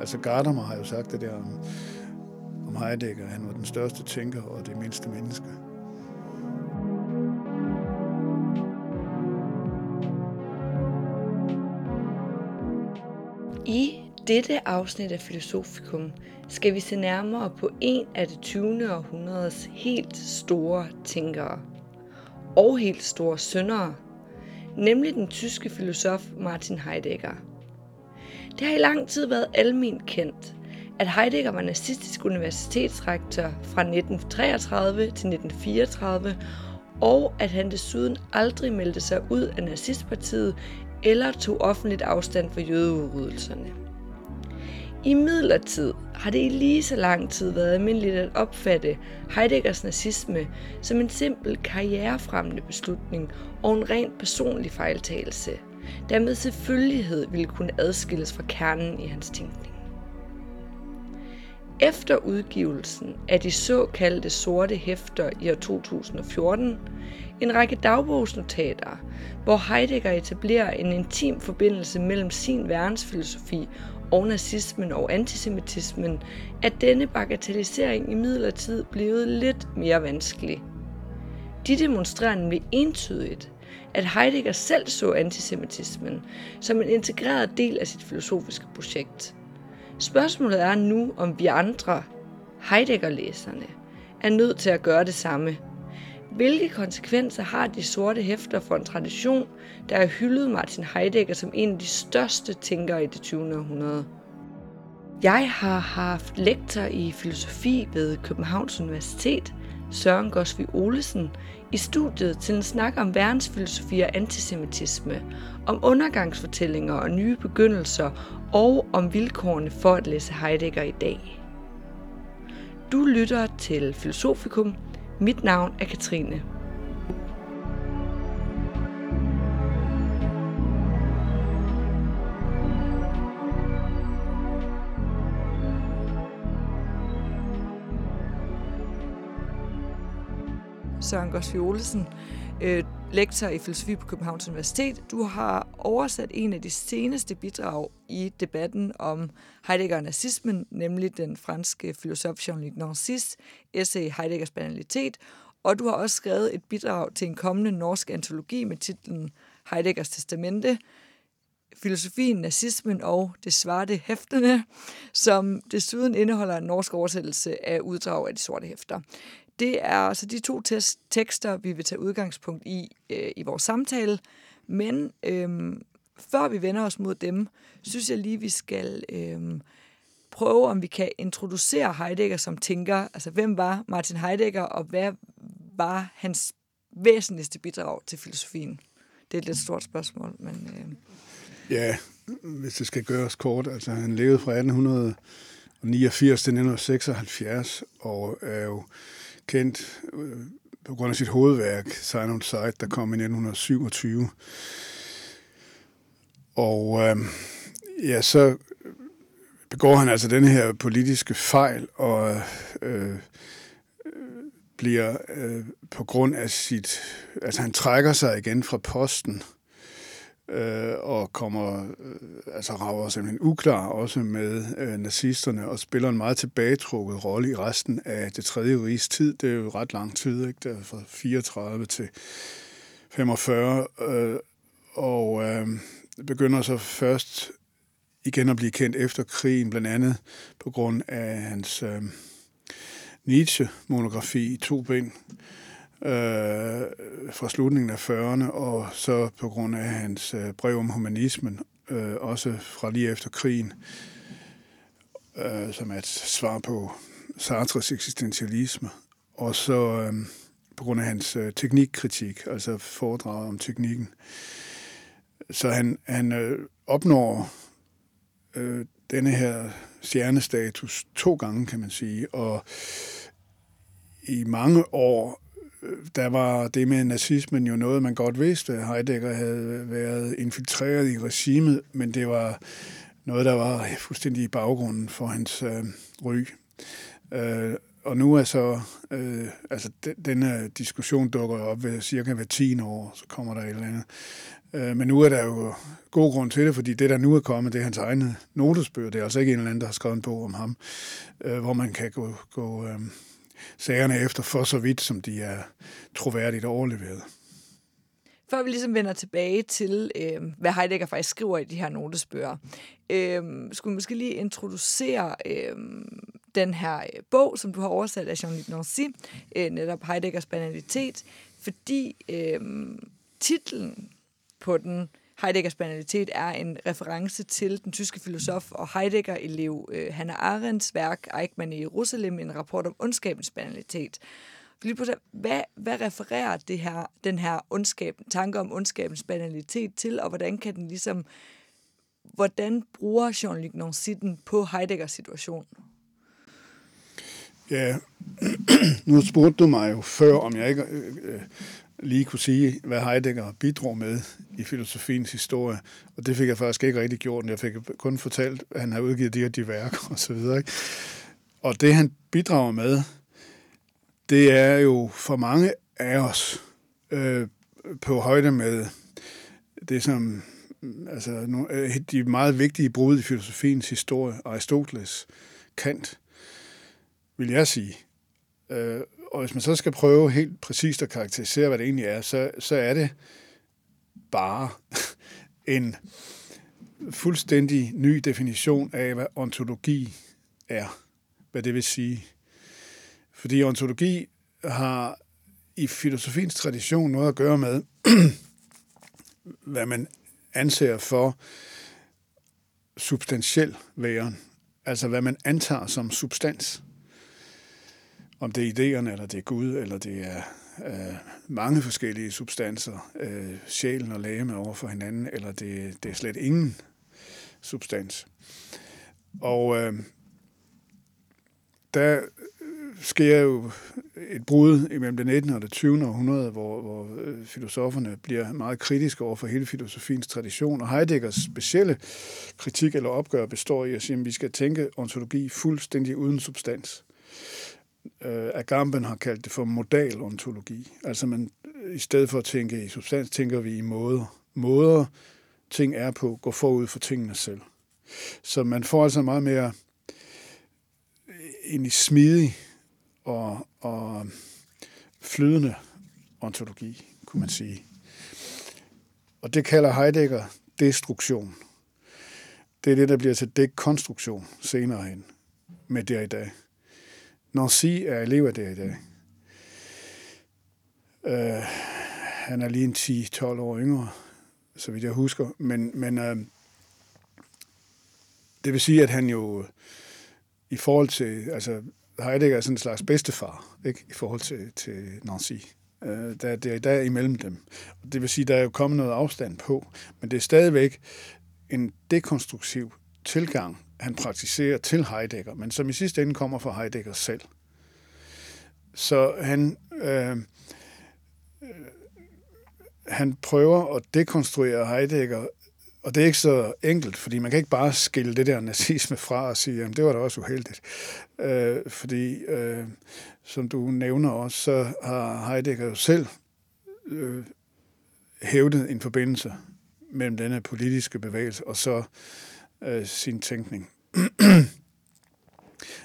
Altså Gadamer har jo sagt det der om, om Heidegger. Han var den største tænker og det mindste menneske. I dette afsnit af Filosofikum skal vi se nærmere på en af det 20. århundredes helt store tænkere og helt store syndere, nemlig den tyske filosof Martin Heidegger. Det har i lang tid været almindeligt kendt, at Heidegger var nazistisk universitetsrektor fra 1933 til 1934, og at han desuden aldrig meldte sig ud af nazistpartiet eller tog offentligt afstand for jødeudryddelserne. I midlertid har det i lige så lang tid været almindeligt at opfatte Heideggers nazisme som en simpel karrierefremmende beslutning og en rent personlig fejltagelse, der med selvfølgelighed ville kunne adskilles fra kernen i hans tænkning. Efter udgivelsen af de såkaldte sorte hæfter i år 2014, en række dagbogsnotater, hvor Heidegger etablerer en intim forbindelse mellem sin verdensfilosofi og nazismen og antisemitismen, er denne bagatellisering i midlertid blevet lidt mere vanskelig. De demonstrerer nemlig entydigt, at Heidegger selv så antisemitismen som en integreret del af sit filosofiske projekt. Spørgsmålet er nu, om vi andre, Heidegger-læserne, er nødt til at gøre det samme. Hvilke konsekvenser har de sorte hæfter for en tradition, der har hyldet Martin Heidegger som en af de største tænkere i det 20. århundrede? Jeg har haft lektor i filosofi ved Københavns Universitet, Søren Gosvi Olesen, i studiet til en snak om verdensfilosofi og antisemitisme, om undergangsfortællinger og nye begyndelser og om vilkårene for at læse Heidegger i dag. Du lytter til Filosofikum. Mit navn er Katrine. Søren Gosvi Olesen, øh, lektor i filosofi på Københavns Universitet. Du har oversat en af de seneste bidrag i debatten om Heidegger og nazismen, nemlig den franske filosof Jean-Luc Nancy's essay Heideggers banalitet, og du har også skrevet et bidrag til en kommende norsk antologi med titlen Heideggers testamente, filosofien, nazismen og det svarte hæftene, som desuden indeholder en norsk oversættelse af uddrag af de sorte hæfter. Det er altså de to tekster, vi vil tage udgangspunkt i øh, i vores samtale. Men øh, før vi vender os mod dem, synes jeg lige, vi skal øh, prøve, om vi kan introducere Heidegger som tænker. Altså, hvem var Martin Heidegger, og hvad var hans væsentligste bidrag til filosofien? Det er et lidt stort spørgsmål, men... Øh... Ja, hvis det skal gøres kort. Altså, han levede fra 1889 til 1976, og er jo kendt øh, på grund af sit hovedværk, Sign on Sight, der kom i 1927. Og øh, ja, så begår han altså den her politiske fejl, og øh, øh, bliver øh, på grund af sit... Altså han trækker sig igen fra posten, øh, og kommer, øh, altså rager simpelthen uklar også med øh, nazisterne, og spiller en meget tilbagetrukket rolle i resten af det tredje riges tid. Det er jo ret lang tid, ikke? Det er fra 34 til 45, øh, og øh, begynder så først igen at blive kendt efter krigen, blandt andet på grund af hans øh, Nietzsche-monografi i to ben, øh, fra slutningen af 40'erne, og så på grund af hans øh, brev om humanismen, øh, også fra lige efter krigen, øh, som er et svar på Sartres eksistentialisme, og så øh, på grund af hans øh, teknikkritik, altså foredrag om teknikken. Så han, han øh, opnår øh, denne her stjernestatus to gange, kan man sige, og i mange år der var det med nazismen jo noget, man godt vidste. Heidegger havde været infiltreret i regimet, men det var noget, der var fuldstændig i baggrunden for hans øh, ry. Øh, og nu er så, øh, altså denne diskussion dukker op ved cirka hver 10 år, så kommer der et eller andet Øh, men nu er der jo god grund til det, fordi det, der nu er kommet, det er hans egne notesbøger. Det er altså ikke en eller anden, der har skrevet en bog om ham, øh, hvor man kan gå, gå øh, sagerne efter for så vidt, som de er troværdigt overleveret. Før vi ligesom vender tilbage til, øh, hvad Heidegger faktisk skriver i de her notesbøger, øh, skulle vi måske lige introducere øh, den her øh, bog, som du har oversat af Jean-Luc Nancy, øh, netop Heideggers banalitet, fordi øh, titlen på den, Heideggers banalitet, er en reference til den tyske filosof og Heidegger-elev øh, Hannah Arendts værk Eichmann i Jerusalem, en rapport om ondskabens banalitet. På hvad, hvad refererer det her, den her ondskab, tanke om ondskabens banalitet til, og hvordan kan den ligesom, hvordan bruger Jean-Luc Nancy den på Heideggers situation? Ja, nu spurgte du mig jo før, om jeg ikke øh, øh lige kunne sige, hvad Heidegger bidrog med i filosofiens historie, og det fik jeg faktisk ikke rigtig gjort. Jeg fik kun fortalt, at han har udgivet de her de værker og så videre. Ikke? Og det, han bidrager med, det er jo for mange af os øh, på højde med det, som altså, øh, de meget vigtige brud i filosofiens historie, Aristoteles, Kant, vil jeg sige. Øh, og hvis man så skal prøve helt præcist at karakterisere, hvad det egentlig er, så, så er det bare en fuldstændig ny definition af, hvad ontologi er. Hvad det vil sige. Fordi ontologi har i filosofiens tradition noget at gøre med, hvad man anser for substantiel væren. Altså hvad man antager som substans. Om det er idéerne, eller det er Gud, eller det er øh, mange forskellige substanser, øh, sjælen og lægeme over for hinanden, eller det, det er slet ingen substans. Og øh, der sker jo et brud imellem det 19. og det 20. århundrede, hvor, hvor øh, filosoferne bliver meget kritiske over for hele filosofiens tradition. Og Heideggers specielle kritik eller opgør består i at sige, at vi skal tænke ontologi fuldstændig uden substans. Øh, Agamben har kaldt det for modalontologi. Altså man, i stedet for at tænke i substans, tænker vi i måder. Måder ting er på, går forud for tingene selv. Så man får altså meget mere en i smidig og, og flydende ontologi, kunne man sige. Og det kalder Heidegger destruktion. Det er det, der bliver til dekonstruktion senere hen med det i dag. Nancy er elev af dag. Uh, han er lige en 10-12 år yngre, så vidt jeg husker. Men, men uh, det vil sige, at han jo i forhold til, altså Heidegger er sådan en slags bedstefar, ikke? i forhold til, til Nancy. Øh, der, det er i dag imellem dem. Det vil sige, der er jo kommet noget afstand på, men det er stadigvæk en dekonstruktiv tilgang, han praktiserer til Heidegger, men som i sidste ende kommer fra Heidegger selv. Så han, øh, øh, han prøver at dekonstruere Heidegger og det er ikke så enkelt, fordi man kan ikke bare skille det der nazisme fra og sige, at det var da også uheldigt. Øh, fordi, øh, som du nævner også, så har Heidegger jo selv øh, hævdet en forbindelse mellem denne politiske bevægelse og så øh, sin tænkning.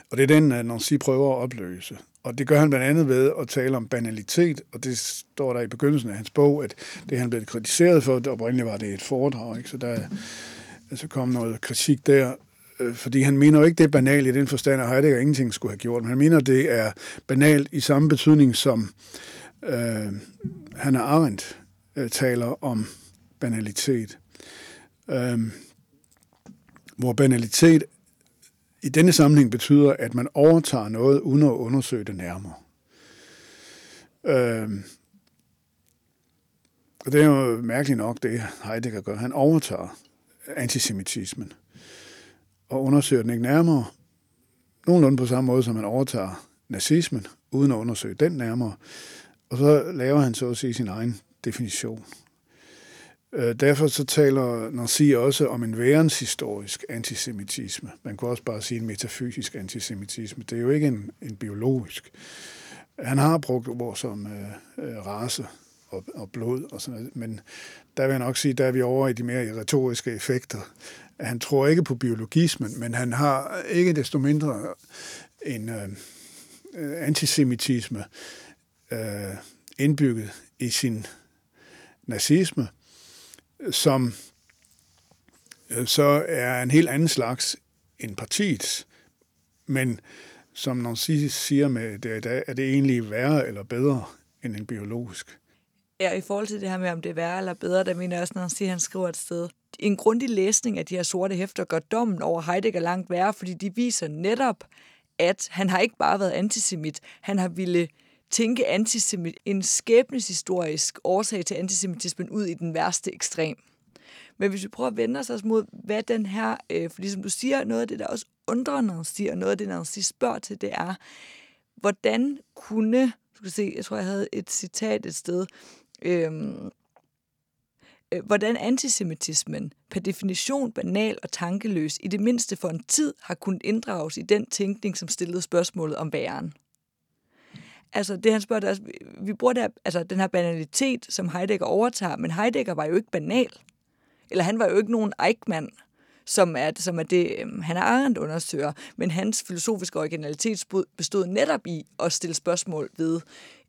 og det er den, øh, Nancy prøver at opløse. Og det gør han blandt andet ved at tale om banalitet, og det står der i begyndelsen af hans bog, at det han blev kritiseret for, oprindeligt var det et foredrag, ikke? så der altså kom noget kritik der, øh, fordi han mener jo ikke, det er banalt i den forstand, at Heidegger ingenting skulle have gjort, men han mener, det er banalt i samme betydning, som øh, Hannah Arendt øh, taler om banalitet. Øh, hvor banalitet i denne sammenhæng betyder, at man overtager noget uden at undersøge det nærmere. Øh, og det er jo mærkeligt nok, det Heidegger gør. Han overtager antisemitismen og undersøger den ikke nærmere. Nogenlunde på samme måde, som han overtager nazismen, uden at undersøge den nærmere. Og så laver han så at sige sin egen definition. Øh, derfor så taler Nancy også om en værenshistorisk antisemitisme. Man kan også bare sige en metafysisk antisemitisme. Det er jo ikke en, en biologisk. Han har brugt ord som øh, øh, race og, og blod og sådan noget. Men der vil jeg nok sige, der er vi over i de mere retoriske effekter. Han tror ikke på biologismen, men han har ikke desto mindre en øh, øh antisemitisme øh, indbygget i sin nazisme, som øh, så er en helt anden slags end partiets. Men som Nancy siger med det i dag, er det egentlig værre eller bedre end en biologisk. Ja, i forhold til det her med, om det er værre eller bedre, der mener jeg også, når han siger, at han skriver et sted. En grundig læsning af de her sorte hæfter gør dommen over Heidegger langt værre, fordi de viser netop, at han har ikke bare været antisemit, han har ville tænke antisemit, en skæbneshistorisk årsag til antisemitismen ud i den værste ekstrem. Men hvis vi prøver at vende os mod, hvad den her, øh, fordi som du siger, noget af det, der også undrer Nancy, og noget af det, Nancy spørger til, det er, hvordan kunne, du kan se, jeg tror, jeg havde et citat et sted, øhm, øh, hvordan antisemitismen per definition banal og tankeløs i det mindste for en tid har kunnet inddrages i den tænkning, som stillede spørgsmålet om væren. Altså det han spørger, der, vi bruger der, altså, den her banalitet, som Heidegger overtager, men Heidegger var jo ikke banal. Eller han var jo ikke nogen Eichmann, som er, som er det, øhm, han er Arendt undersøger, men hans filosofiske originalitet bestod netop i at stille spørgsmål ved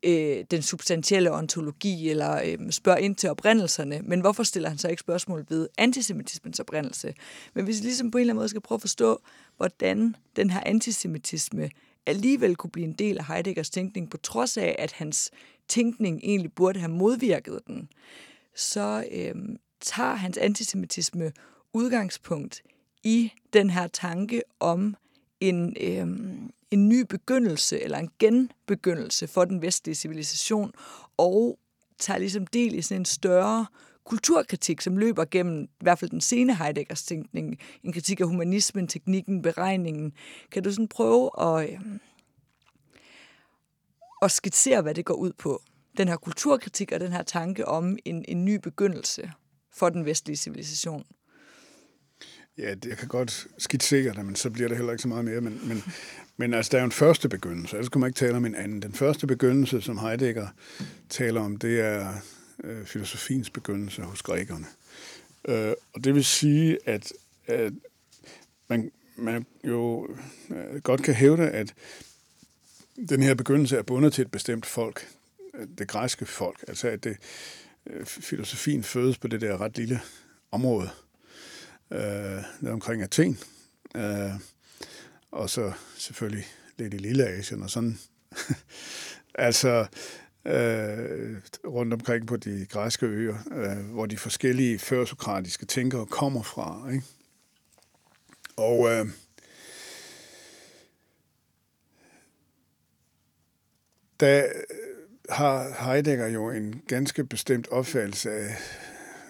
øh, den substantielle ontologi, eller øh, spørge ind til oprindelserne. Men hvorfor stiller han så ikke spørgsmål ved antisemitismens oprindelse? Men hvis vi ligesom på en eller anden måde skal prøve at forstå, hvordan den her antisemitisme alligevel kunne blive en del af Heideggers tænkning, på trods af, at hans tænkning egentlig burde have modvirket den, så øh, tager hans antisemitisme udgangspunkt i den her tanke om en, øh, en ny begyndelse eller en genbegyndelse for den vestlige civilisation, og tager ligesom del i sådan en større kulturkritik, som løber gennem i hvert fald den sene Heideggers tænkning, en kritik af humanismen, teknikken, beregningen. Kan du sådan prøve at, øh, at skitsere, hvad det går ud på? Den her kulturkritik og den her tanke om en, en ny begyndelse for den vestlige civilisation. Ja, det, jeg kan godt skitsere det, men så bliver det heller ikke så meget mere. Men, men, men altså, der er jo en første begyndelse, ellers kan man ikke tale om en anden. Den første begyndelse, som Heidegger taler om, det er øh, filosofiens begyndelse hos grækerne. Øh, og det vil sige, at, at man, man jo øh, godt kan hævde, at den her begyndelse er bundet til et bestemt folk, øh, det græske folk. Altså, at det, øh, filosofien fødes på det der ret lille område, øh, omkring Athen. Øh, og så selvfølgelig lidt i Lille Asien og sådan. altså øh, rundt omkring på de græske øer, øh, hvor de forskellige førsokratiske tænkere kommer fra. Ikke? Og øh, der har Heidegger jo en ganske bestemt opfattelse af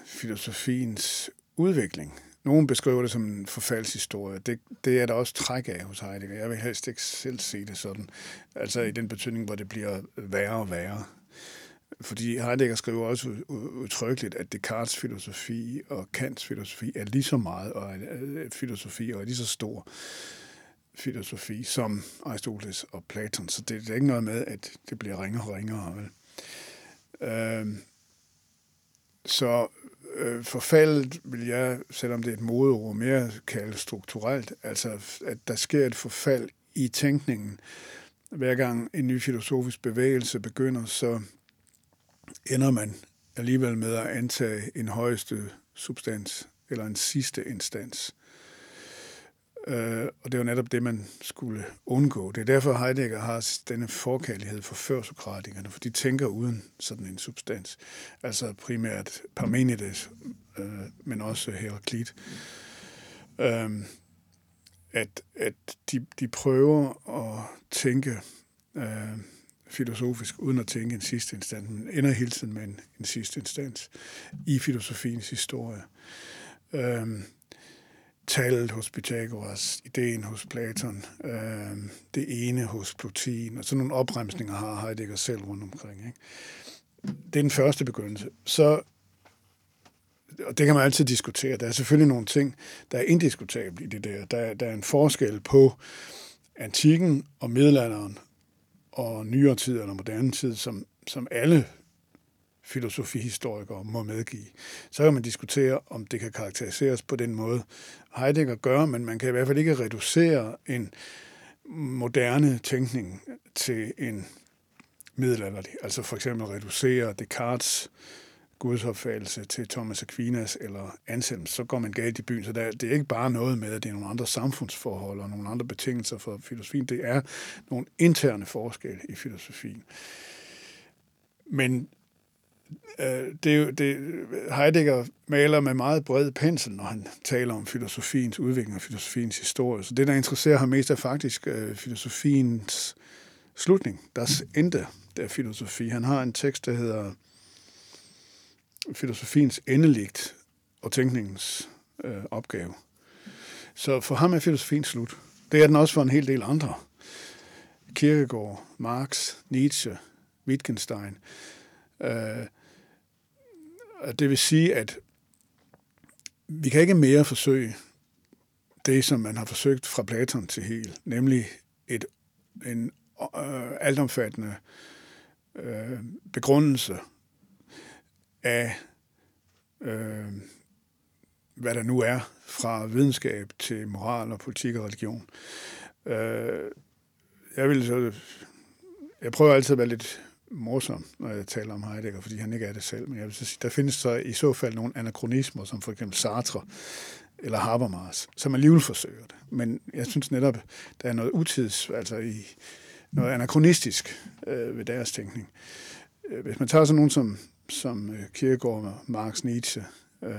filosofiens udvikling. Nogen beskriver det som en forfaldshistorie. Det, det er der også træk af hos Heidegger. Jeg vil helst ikke selv se det sådan. Altså i den betydning, hvor det bliver værre og værre. Fordi Heidegger skriver også udtrykkeligt, at Descartes' filosofi og Kants filosofi er lige så meget, og øh, filosofi og er lige så stor filosofi som Aristoteles og Platon. Så det, det er ikke noget med, at det bliver ringere og ringere. Vel? Øh, så øh, forfaldet vil jeg, selvom det er et modeord, mere kalde strukturelt. Altså, at der sker et forfald i tænkningen. Hver gang en ny filosofisk bevægelse begynder, så ender man alligevel med at antage en højeste substans eller en sidste instans. Øh, og det var netop det, man skulle undgå. Det er derfor, Heidegger har denne forkærlighed for førsokratikerne, for de tænker uden sådan en substans. Altså primært Parmenides, øh, men også Heraklit. Øh, at at de, de prøver at tænke øh, filosofisk, uden at tænke en sidste instans, men ender hele tiden med en, en sidste instans i filosofiens historie. Øh, tallet hos Pythagoras, ideen hos Platon, øh, det ene hos Plotin, og sådan nogle opremsninger har Heidegger selv rundt omkring. Ikke? Det er den første begyndelse. Så, og det kan man altid diskutere. Der er selvfølgelig nogle ting, der er indiskutable i det der. Der, der er en forskel på antikken og middelalderen og nyere tid eller moderne tid, som, som alle filosofihistorikere må medgive. Så kan man diskutere, om det kan karakteriseres på den måde, Heidegger gør, men man kan i hvert fald ikke reducere en moderne tænkning til en middelalderlig. Altså for eksempel reducere Descartes gudsopfattelse til Thomas Aquinas eller Anselm, så går man galt i byen. Så der, det er ikke bare noget med, at det er nogle andre samfundsforhold og nogle andre betingelser for filosofien. Det er nogle interne forskelle i filosofien. Men øh, det, det, øh, Heidegger maler med meget bred pensel, når han taler om filosofiens udvikling og filosofiens historie. Så det, der interesserer ham mest, er faktisk øh, filosofiens slutning, Deres Ende der filosofi. Han har en tekst, der hedder filosofiens endeligt og tænkningens øh, opgave. Så for ham er filosofien slut. Det er den også for en hel del andre. Kierkegaard, Marx, Nietzsche, Wittgenstein. Øh, det vil sige, at vi kan ikke mere forsøge det, som man har forsøgt fra Platon til Hegel, nemlig et, en øh, altomfattende øh, begrundelse af, øh, hvad der nu er, fra videnskab til moral og politik og religion. Øh, jeg vil så, jeg prøver altid at være lidt morsom, når jeg taler om Heidegger, fordi han ikke er det selv, men jeg vil så sige, der findes så i så fald nogle anachronismer, som for eksempel Sartre eller Habermas, som alligevel forsøger det. Men jeg synes netop, der er noget utids, altså i noget anachronistisk øh, ved deres tænkning. Øh, hvis man tager sådan nogen som som øh, Kierkegaard, Marx, Nietzsche, øh,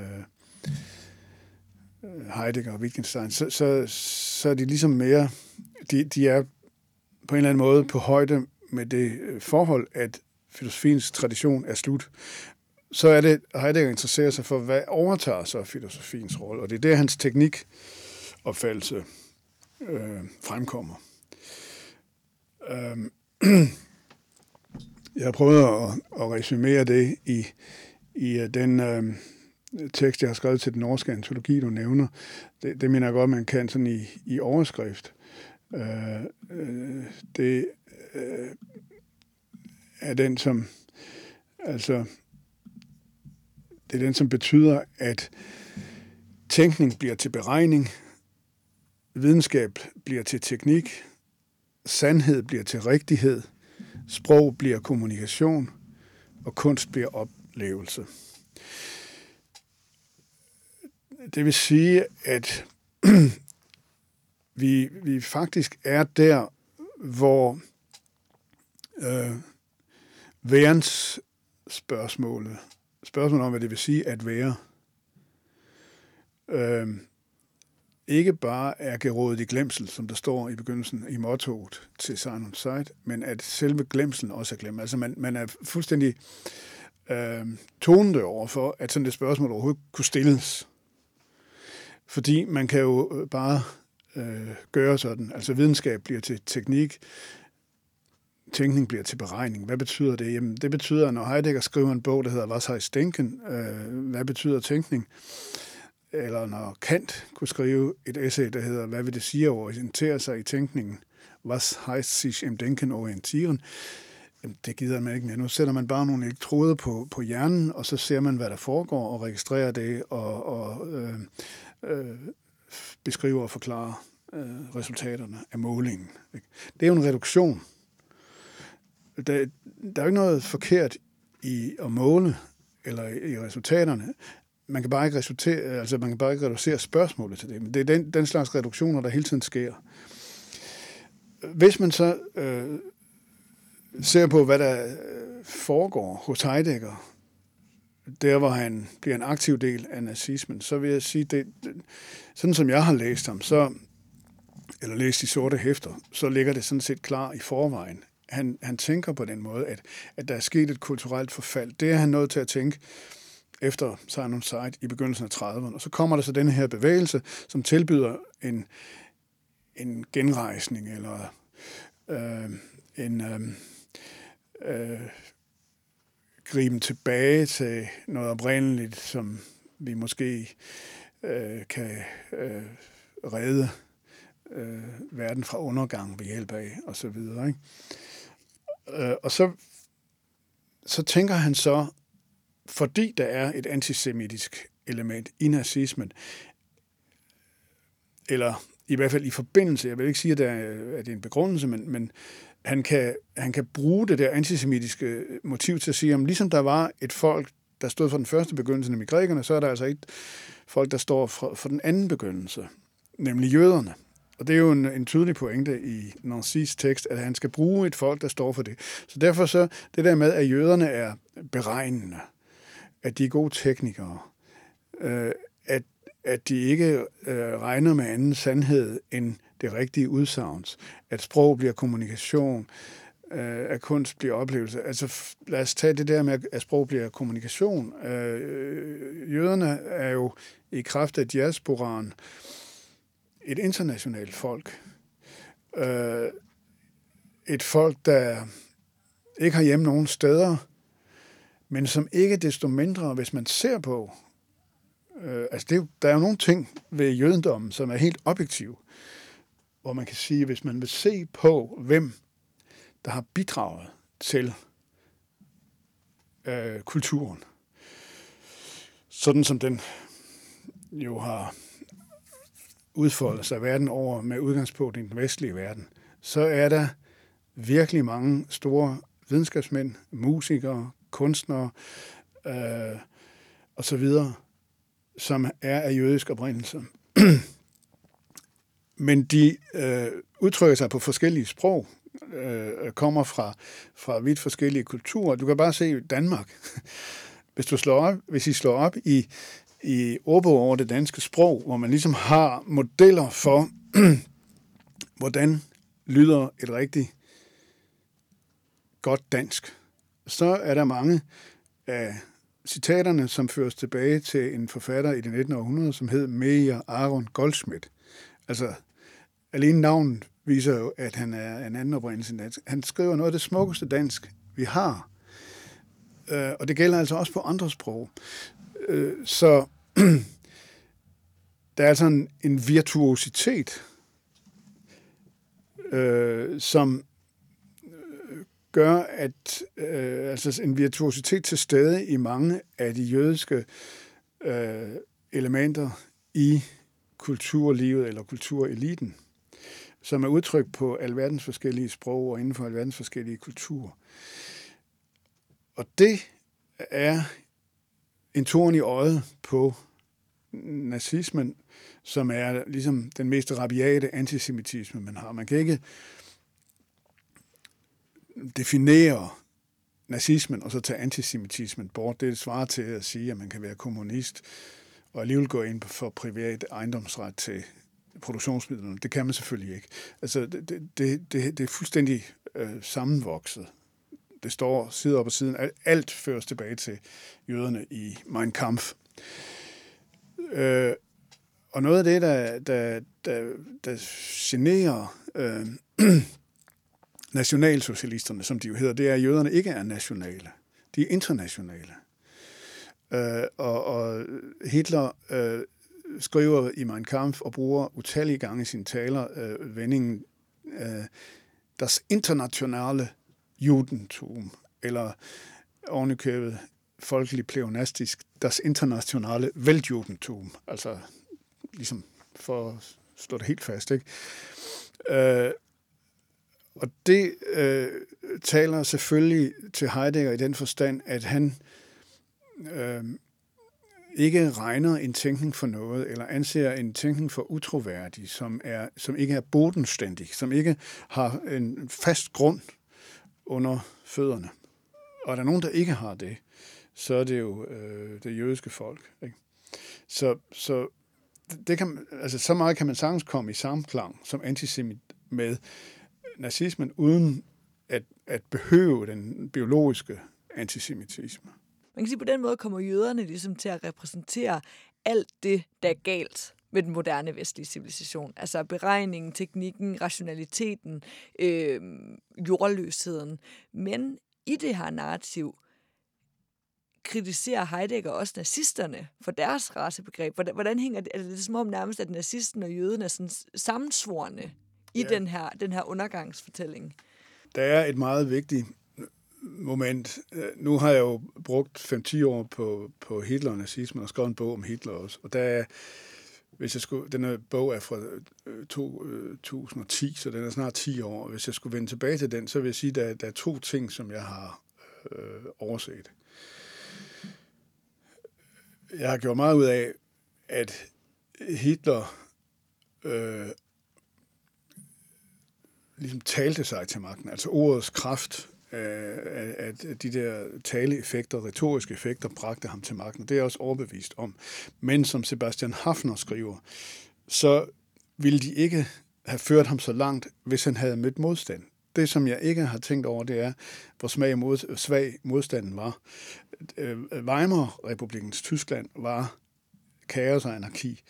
øh, Heidegger og Wittgenstein, så, så, så er de ligesom mere, de, de er på en eller anden måde på højde med det øh, forhold, at filosofiens tradition er slut. Så er det, Heidegger interesserer sig for, hvad overtager så filosofiens rolle, og det er der, hans teknikopfattelse øh, fremkommer. Øh, Jeg har prøvet at, at resumere det i, i øh, den øh, tekst, jeg har skrevet til den norske antologi, du nævner. Det, det mener jeg godt, man kan sådan i, i overskrift. Øh, øh, det er den, som altså det er den, som betyder, at tænkning bliver til beregning, videnskab bliver til teknik, sandhed bliver til rigtighed – Sprog bliver kommunikation, og kunst bliver oplevelse. Det vil sige, at vi, vi faktisk er der, hvor øh, værens spørgsmålet, spørgsmålet om, hvad det vil sige at være, øh, ikke bare er gerådet i glemsel, som der står i begyndelsen i mottoet til Simon Sight, men at selve glemselen også er glemt. Altså man, man er fuldstændig øh, tonende over for, at sådan et spørgsmål overhovedet kunne stilles. Fordi man kan jo øh, bare øh, gøre sådan. Altså videnskab bliver til teknik, tænkning bliver til beregning. Hvad betyder det? Jamen, det betyder, når Heidegger skriver en bog, der hedder Was heißt denken? Øh, hvad betyder tænkning? eller når Kant kunne skrive et essay, der hedder, hvad vil det sige at orientere sig i tænkningen? Was heißt sich im Denken orientieren? Det gider man ikke mere. Nu sætter man bare nogle elektroder på, på hjernen, og så ser man, hvad der foregår, og registrerer det, og, og øh, øh, beskriver og forklarer øh, resultaterne af målingen. Det er jo en reduktion. Der, der er jo ikke noget forkert i at måle eller i resultaterne man kan bare ikke, resultere, altså man kan bare ikke reducere spørgsmålet til det. Men det er den, den slags reduktioner, der hele tiden sker. Hvis man så øh, ser på, hvad der øh, foregår hos Heidegger, der hvor han bliver en aktiv del af nazismen, så vil jeg sige, det, det, sådan som jeg har læst ham, så, eller læst de sorte hæfter, så ligger det sådan set klar i forvejen. Han, han tænker på den måde, at, at der er sket et kulturelt forfald. Det er han nødt til at tænke efter Sign on Sight i begyndelsen af 30'erne. Og så kommer der så den her bevægelse, som tilbyder en, en genrejsning eller øh, en øh, øh, griben tilbage til noget oprindeligt, som vi måske øh, kan øh, redde øh, verden fra undergang ved hjælp af, og så videre. Ikke? Øh, og så, så tænker han så, fordi der er et antisemitisk element i nazismen, eller i hvert fald i forbindelse, jeg vil ikke sige, at, der er, at det er en begrundelse, men, men han, kan, han kan bruge det der antisemitiske motiv til at sige, at ligesom der var et folk, der stod for den første begyndelse, nemlig grækerne, så er der altså ikke folk, der står for, for den anden begyndelse, nemlig jøderne. Og det er jo en, en tydelig pointe i Nancy's tekst, at han skal bruge et folk, der står for det. Så derfor så, det der med, at jøderne er beregnende, at de er gode teknikere, øh, at, at de ikke øh, regner med anden sandhed end det rigtige udsagns, at sprog bliver kommunikation, øh, at kunst bliver oplevelse. Altså lad os tage det der med, at sprog bliver kommunikation. Øh, jøderne er jo i kraft af diasporaen et internationalt folk. Øh, et folk, der ikke har hjemme nogen steder, men som ikke desto mindre, hvis man ser på, øh, altså det, der er jo nogle ting ved jødendommen, som er helt objektive, hvor man kan sige, hvis man vil se på, hvem der har bidraget til øh, kulturen, sådan som den jo har udfolder sig verden over med udgangspunkt i den vestlige verden, så er der virkelig mange store videnskabsmænd, musikere, kunstnere øh, og så videre, som er af jødisk oprindelse. Men de øh, udtrykker sig på forskellige sprog, øh, kommer fra, fra vidt forskellige kulturer. Du kan bare se Danmark. Hvis, du slår op, hvis I slår op i, i ordbog over det danske sprog, hvor man ligesom har modeller for, hvordan lyder et rigtig godt dansk, så er der mange af citaterne, som føres tilbage til en forfatter i det 19. århundrede, som hed Meyer Aaron Goldschmidt. Altså, alene navnet viser jo, at han er en anden oprindelse. Han skriver noget af det smukkeste dansk, vi har. Øh, og det gælder altså også på andre sprog. Øh, så der er altså en, en virtuositet, øh, som øh, gør, at øh, altså en virtuositet til stede i mange af de jødiske øh, elementer i kulturlivet eller kultureliten, som er udtrykt på alverdens forskellige sprog og inden for alverdens forskellige kulturer. Og det er en torn i øjet på nazismen, som er ligesom den mest rabiate antisemitisme, man har. Man kan ikke definere nazismen og så tage antisemitismen bort. Det svarer til at sige, at man kan være kommunist og alligevel gå ind for privat ejendomsret til produktionsmidlerne. Det kan man selvfølgelig ikke. Altså, det, det, det, det er fuldstændig øh, sammenvokset. Det står side op og siden. Alt føres tilbage til jøderne i Mein Kampf. Øh, og noget af det, der, der, der, der generer øh, nationalsocialisterne, som de jo hedder, det er, at jøderne ikke er nationale. De er internationale. Øh, og, og Hitler øh, skriver i Mein Kampf og bruger utallige gange i sine taler øh, vendingen øh, das internationale judentum, eller ovenikøbet folkelig pleonastisk, das internationale Weltjudentum, altså ligesom for at slå det helt fast. Ikke? Øh, og det øh, taler selvfølgelig til Heidegger i den forstand, at han øh, ikke regner en tænkning for noget, eller anser en tænkning for utroværdig, som, er, som ikke er bodenstændig, som ikke har en fast grund under fødderne. Og er der nogen, der ikke har det, så er det jo øh, det jødiske folk. Ikke? Så, så det kan, altså, så meget kan man sagtens komme i samklang som antisemit med nazismen, uden at, at behøve den biologiske antisemitisme. Man kan sige, på den måde kommer jøderne ligesom til at repræsentere alt det, der er galt med den moderne vestlige civilisation. Altså beregningen, teknikken, rationaliteten, øh, jordløsheden. Men i det her narrativ kritiserer Heidegger også nazisterne for deres racebegreb. Hvordan, hvordan hænger det? Altså, det er som om nærmest, at nazisten og jøden er sådan sammensvorne i ja. den, her, den her undergangsfortælling. Der er et meget vigtigt moment. Øh, nu har jeg jo brugt 5-10 år på, på Hitler og nazismen og skrevet en bog om Hitler også. Og der hvis jeg skulle, denne bog er fra øh, 2010, øh, så den er snart 10 år. Hvis jeg skulle vende tilbage til den, så vil jeg sige, at der, der er to ting, som jeg har øh, overset. Jeg har gjort meget ud af, at Hitler øh, ligesom talte sig til magten. Altså ordets kraft, Øh, at de der taleeffekter, retoriske effekter, bragte ham til magten. Det er jeg også overbevist om. Men som Sebastian Hafner skriver, så ville de ikke have ført ham så langt, hvis han havde mødt modstand. Det, som jeg ikke har tænkt over, det er, hvor smag mod, svag modstanden var. Øh, Weimar-republikens Tyskland var kaos og anarki,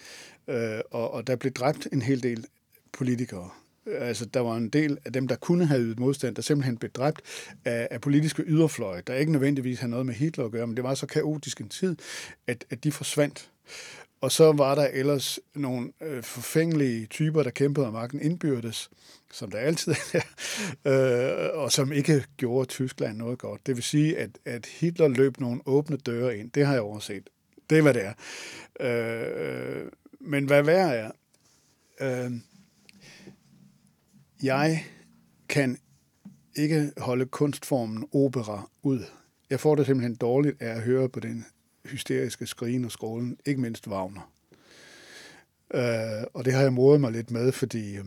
øh, og, og der blev dræbt en hel del politikere. Altså, der var en del af dem, der kunne have ydet modstand, der simpelthen blev dræbt af, af politiske yderfløje, der ikke nødvendigvis havde noget med Hitler at gøre, men det var så kaotisk en tid, at, at de forsvandt. Og så var der ellers nogle øh, forfængelige typer, der kæmpede om magten indbyrdes, som der altid er, øh, og som ikke gjorde Tyskland noget godt. Det vil sige, at, at Hitler løb nogle åbne døre ind. Det har jeg overset. Det er, hvad det er. Øh, men hvad værre er, øh, jeg kan ikke holde kunstformen opera ud. Jeg får det simpelthen dårligt af at høre på den hysteriske skrigen og skrålen, ikke mindst Wagner. Øh, og det har jeg modet mig lidt med, fordi øh,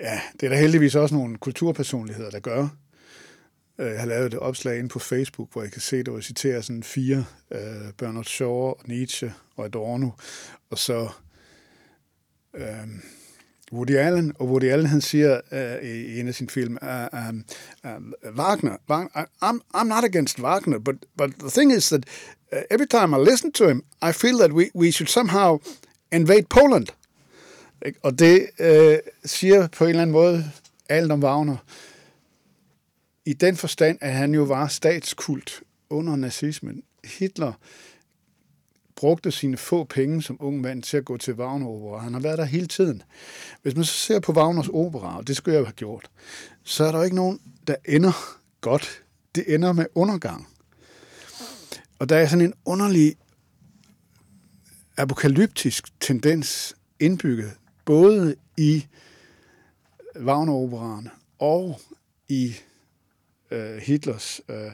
ja, det er der heldigvis også nogle kulturpersonligheder, der gør. Øh, jeg har lavet et opslag inde på Facebook, hvor jeg kan se, der jeg citerer sådan fire, øh, Bernard Shaw, Nietzsche og Adorno, og så øh, Woody Allen, og Woody Allen han siger uh, i en af sine film, uh, um, um, Wagner, Wagner I'm, I'm not against Wagner, but, but the thing is that uh, every time I listen to him, I feel that we, we should somehow invade Poland. Og det uh, siger på en eller anden måde alt om Wagner. I den forstand, at han jo var statskult under nazismen. Hitler brugte sine få penge som ung mand til at gå til Wagner Opera. Han har været der hele tiden. Hvis man så ser på Wagners opera, og det skulle jeg have gjort, så er der ikke nogen, der ender godt. Det ender med undergang. Og der er sådan en underlig apokalyptisk tendens indbygget, både i Wagner-operaerne og i øh, Hitlers øh,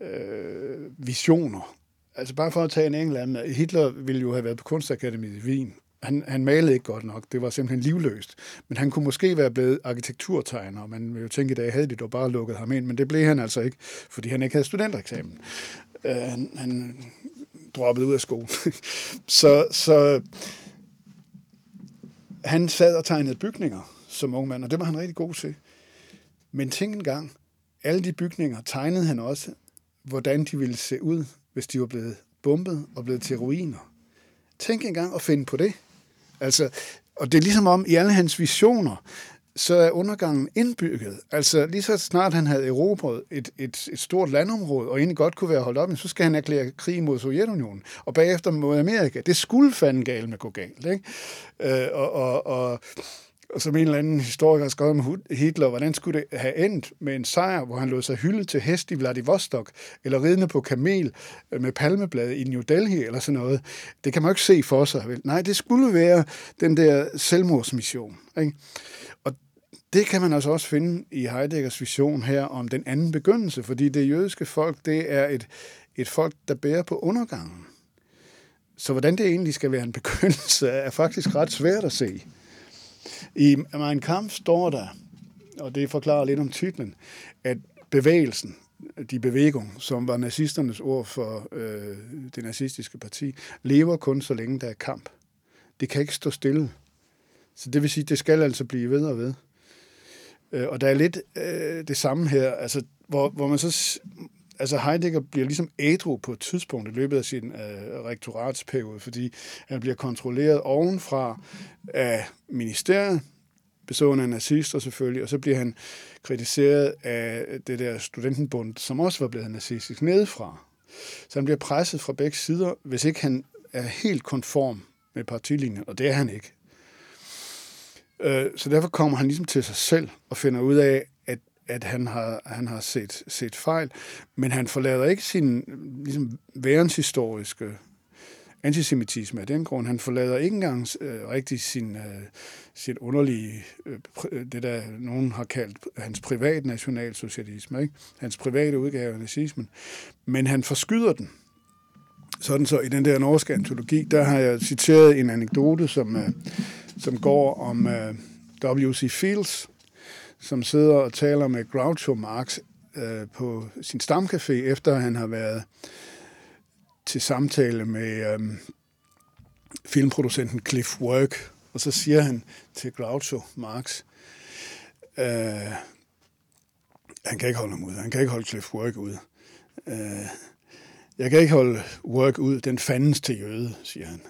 øh, visioner Altså bare for at tage en enkelt Hitler ville jo have været på Kunstakademiet i Wien. Han, han malede ikke godt nok. Det var simpelthen livløst. Men han kunne måske være blevet arkitekturtegner. Man vil jo tænke, at i dag havde de dog bare lukket ham ind. Men det blev han altså ikke, fordi han ikke havde studentereksamen. Uh, han, han droppede ud af skolen. så, så han sad og tegnede bygninger som ung mand, og det var han rigtig god til. Men tænk en gang, alle de bygninger tegnede han også, hvordan de ville se ud hvis de var blevet bombet og blevet til ruiner. Tænk engang at finde på det. Altså, og det er ligesom om, i alle hans visioner, så er undergangen indbygget. Altså lige så snart han havde erobret et, et, et stort landområde, og egentlig godt kunne være holdt op, så skal han erklære krig mod Sovjetunionen, og bagefter mod Amerika. Det skulle fanden galt med gå galt. Ikke? Øh, og, og, og og som en eller anden historiker har skrevet om Hitler, hvordan skulle det have endt med en sejr, hvor han lod sig hylde til hest i Vladivostok, eller ridende på kamel øh, med palmeblad i New Delhi, eller sådan noget. Det kan man jo ikke se for sig. Vel? Nej, det skulle være den der selvmordsmission. Ikke? Og det kan man altså også finde i Heideggers vision her om den anden begyndelse, fordi det jødiske folk, det er et, et folk, der bærer på undergangen. Så hvordan det egentlig skal være en begyndelse, er faktisk ret svært at se. I Mein Kampf står der, og det forklarer lidt om titlen, at bevægelsen, de bevægung, som var nazisternes ord for øh, det nazistiske parti, lever kun så længe der er kamp. Det kan ikke stå stille. Så det vil sige, det skal altså blive ved og ved. Øh, og der er lidt øh, det samme her, altså, hvor, hvor man så altså Heidegger bliver ligesom ædru på et tidspunkt i løbet af sin øh, rektoratsperiode, fordi han bliver kontrolleret ovenfra af ministeriet, bestående af nazister selvfølgelig, og så bliver han kritiseret af det der studentenbund, som også var blevet nazistisk nedefra. Så han bliver presset fra begge sider, hvis ikke han er helt konform med partilinjen, og det er han ikke. Øh, så derfor kommer han ligesom til sig selv og finder ud af, at han har, han har set, set fejl, men han forlader ikke sin ligesom, værenshistoriske antisemitisme af den grund. Han forlader ikke engang øh, rigtig sin, øh, sin underlige, øh, øh, det der nogen har kaldt hans privat nationalsocialisme, ikke? hans private udgave af nazismen, men han forskyder den. Sådan så i den der norske antologi, der har jeg citeret en anekdote, som, øh, som går om øh, W.C. Fields, som sidder og taler med Groucho Marx øh, på sin stamcafé, efter han har været til samtale med øh, filmproducenten Cliff Work, og så siger han til Groucho Marx, øh, han kan ikke holde ham ud, han kan ikke holde Cliff Work ud. Øh, jeg kan ikke holde Work ud, den fandens til jøde, siger han.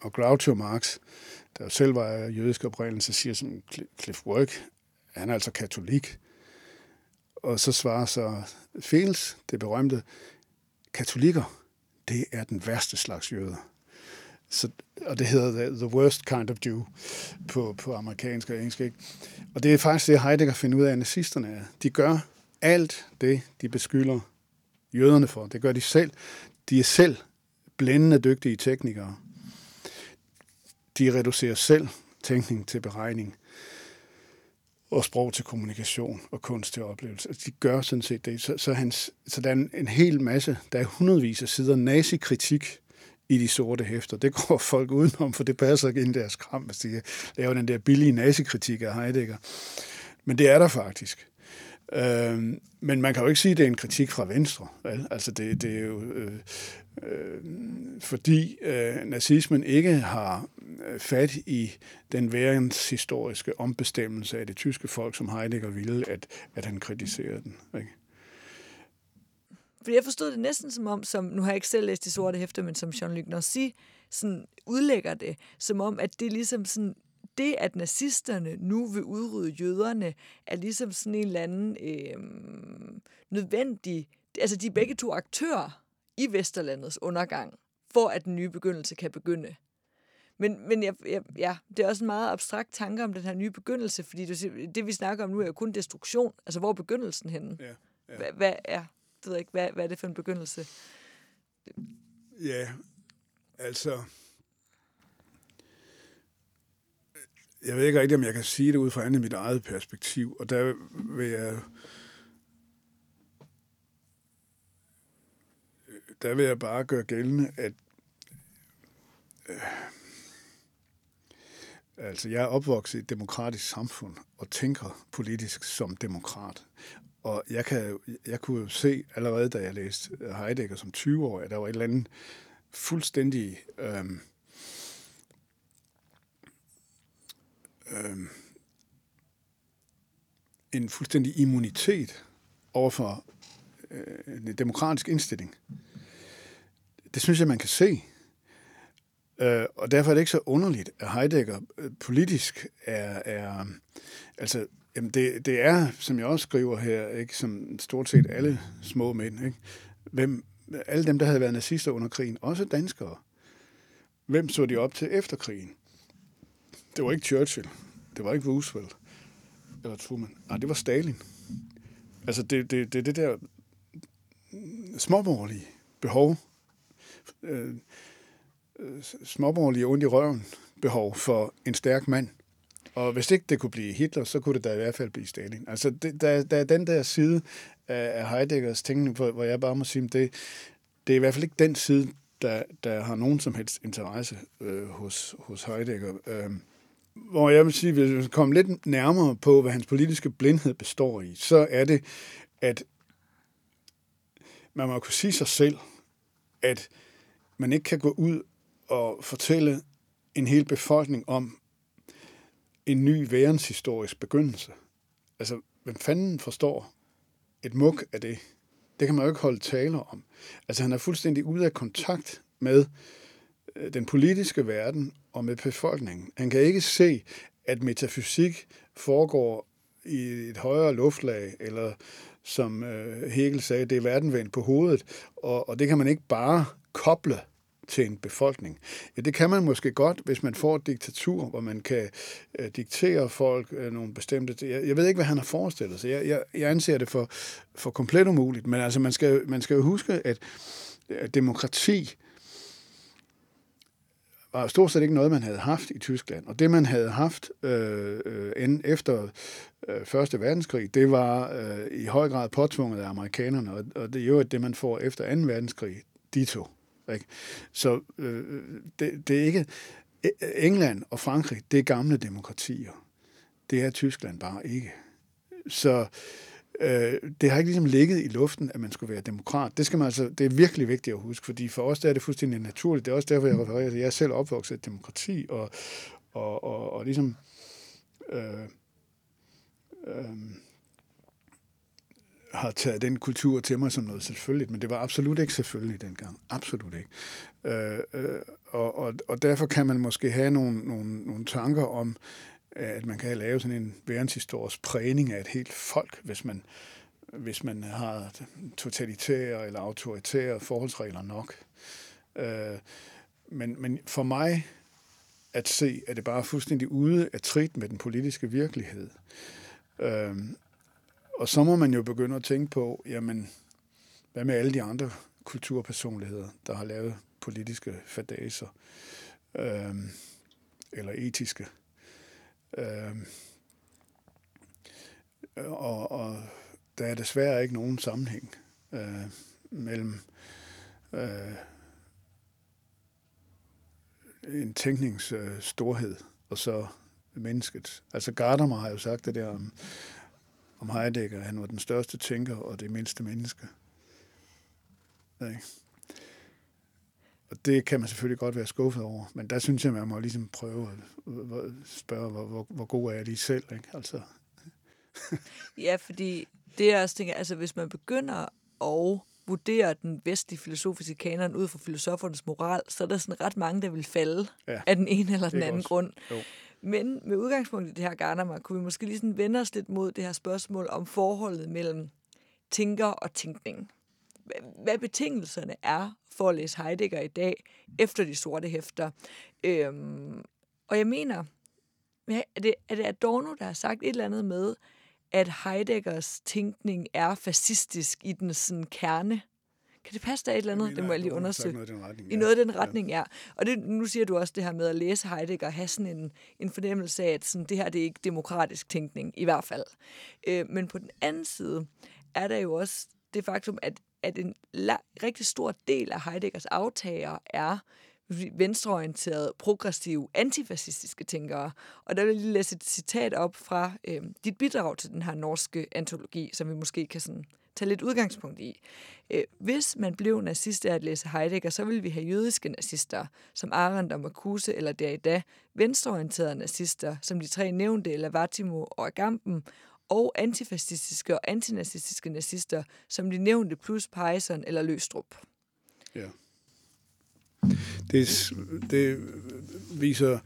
Og Groucho Marx, der selv var jødisk oprindelse, siger sådan, Cliff Work, han er altså katolik. Og så svarer så Fels, det berømte, katolikker, det er den værste slags jøder. Så, og det hedder the, the worst kind of Jew på, på amerikansk og engelsk. Ikke? Og det er faktisk det, Heidegger finder ud af, at nazisterne er. De gør alt det, de beskylder jøderne for. Det gør de selv. De er selv blændende dygtige teknikere. De reducerer selv tænkning til beregning og sprog til kommunikation og kunst til oplevelse. De gør sådan set det. Så, så, hans, så der er en, en hel masse, der er hundredvis af sider nazikritik i de sorte hæfter. Det går folk udenom, for det passer ikke ind i deres kram, hvis de laver den der billige nazikritik af Heidegger. Men det er der faktisk. Øh, men man kan jo ikke sige, at det er en kritik fra Venstre. Vel? Altså det, det er jo øh, øh, fordi øh, nazismen ikke har øh, fat i den verdenshistoriske ombestemmelse af det tyske folk, som Heidegger ville, at, at han kritiserer den. Ikke? Fordi jeg forstod det næsten som om, som, nu har jeg ikke selv læst de sorte hæfter, men som Jean-Luc Nancy sådan udlægger det, som om, at det ligesom sådan det, at nazisterne nu vil udrydde jøderne, er ligesom sådan en eller anden øh, nødvendig... Altså, de er begge to aktører i Vesterlandets undergang, for at den nye begyndelse kan begynde. Men, men jeg, jeg, ja, det er også en meget abstrakt tanke om den her nye begyndelse, fordi du siger, det, vi snakker om nu, er jo kun destruktion. Altså, hvor er begyndelsen henne? Ja, ja. Hvad, hvad, er, det ved jeg ikke, hvad, hvad er det for en begyndelse? Ja, altså... jeg ved ikke rigtig, om jeg kan sige det ud fra andet mit eget perspektiv, og der vil jeg der vil jeg bare gøre gældende, at øh, altså jeg er opvokset i et demokratisk samfund og tænker politisk som demokrat. Og jeg, kan, jeg kunne jo se allerede, da jeg læste Heidegger som 20 år, at der var et eller andet fuldstændig øh, øh, en fuldstændig immunitet overfor øh, en demokratisk indstilling. Det synes jeg, man kan se. Øh, og derfor er det ikke så underligt, at Heidegger øh, politisk er, er altså, jamen det, det er, som jeg også skriver her, ikke, som stort set alle små mænd, ikke? Hvem, alle dem, der havde været nazister under krigen, også danskere, hvem så de op til efter krigen? Det var ikke Churchill. Det var ikke Roosevelt. Eller Truman. Nej, det var Stalin. Altså, det, det, det, det der småborgerlige behov, øh, øh, småborgerlige ondt i røven behov for en stærk mand. Og hvis ikke det kunne blive Hitler, så kunne det da i hvert fald blive Stalin. Altså, det, der, der er den der side af Heideggers tænkning, hvor, hvor jeg bare må sige, det, det er i hvert fald ikke den side, der, der har nogen som helst interesse øh, hos, hos Heidegger. Øh, hvor jeg vil sige, hvis vi kommer lidt nærmere på, hvad hans politiske blindhed består i, så er det, at man må kunne sige sig selv, at man ikke kan gå ud og fortælle en hel befolkning om en ny værenshistorisk begyndelse. Altså, hvem fanden forstår et muk af det? Det kan man jo ikke holde taler om. Altså, han er fuldstændig ude af kontakt med øh, den politiske verden og med befolkningen. Han kan ikke se, at metafysik foregår i et højere luftlag, eller som øh, Hegel sagde, det er verden vendt på hovedet, og, og det kan man ikke bare koble til en befolkning. Ja, det kan man måske godt, hvis man får et diktatur, hvor man kan øh, diktere folk øh, nogle bestemte... Jeg, jeg ved ikke, hvad han har forestillet sig. Jeg, jeg, jeg anser det for, for komplet umuligt, men altså, man skal, man skal jo huske, at, at demokrati var stort set ikke noget, man havde haft i Tyskland. Og det, man havde haft øh, øh, efter øh, Første Verdenskrig, det var øh, i høj grad påtvunget af amerikanerne, og, og det er jo det, man får efter 2. verdenskrig, de to. Ikke? Så øh, det, det er ikke... England og Frankrig, det er gamle demokratier. Det er Tyskland bare ikke. Så øh, det har ikke ligesom ligget i luften, at man skulle være demokrat. Det, skal man altså, det er virkelig vigtigt at huske, fordi for os der er det fuldstændig naturligt. Det er også derfor, jeg refererer til, jeg er selv opvokset i demokrati, og, og, og, og ligesom øh, øh, har taget den kultur til mig som noget selvfølgeligt, men det var absolut ikke selvfølgeligt dengang. Absolut ikke. Øh, øh, og, og, og derfor kan man måske have nogle, nogle, nogle tanker om, at man kan lave sådan en verdenshistorisk prægning af et helt folk, hvis man, hvis man har totalitære eller autoritære forholdsregler nok. Øh, men, men for mig at se, at det bare er fuldstændig ude af trit med den politiske virkelighed. Øh, og så må man jo begynde at tænke på, jamen, hvad med alle de andre kulturpersonligheder, der har lavet politiske fadaser, øh, eller etiske. Øh, og, og der er desværre ikke nogen sammenhæng øh, mellem øh, en tænknings øh, og så mennesket. Altså Gadamer har jo sagt det der om, om Heidegger, han var den største tænker og det mindste menneske. Ikke? Og det kan man selvfølgelig godt være skuffet over, men der synes jeg, man må ligesom prøve at spørge, hvor, hvor, hvor god er jeg lige selv, ikke? Altså. ja, fordi det er også tænker, altså hvis man begynder at vurdere den vestlige filosofiske kanon ud fra filosofernes moral, så er der sådan ret mange, der vil falde ja. af den ene eller den anden også. grund. Jo. Men med udgangspunkt i det her Garnermark, kunne vi måske lige sådan vende os lidt mod det her spørgsmål om forholdet mellem tænker og tænkning. Hvad betingelserne er for at læse Heidegger i dag, efter de sorte hæfter. Øhm, og jeg mener, er det, er det Adorno, der har sagt et eller andet med, at Heideggers tænkning er fascistisk i den sådan kerne? Kan det passe der et eller andet? Mener, det må jeg lige undersøge. Noget i den retning. I noget af den retning, ja. ja. Og det, nu siger du også det her med at læse Heidegger og have sådan en, en fornemmelse af, at sådan, det her det er ikke demokratisk tænkning, i hvert fald. Øh, men på den anden side er der jo også det faktum, at, at en la- rigtig stor del af Heideggers aftager er venstreorienterede, progressive, antifascistiske tænkere. Og der vil jeg lige læse et citat op fra øh, dit bidrag til den her norske antologi, som vi måske kan sådan tage lidt udgangspunkt i. Øh, hvis man blev nazist af at læse Heidegger, så ville vi have jødiske nazister, som Arendt og Marcuse eller Derrida, venstreorienterede nazister, som de tre nævnte, Lavatimo og Agamben, og antifascistiske og antinazistiske nazister, som de nævnte, plus Pejson eller Løstrup. Ja. Det, det viser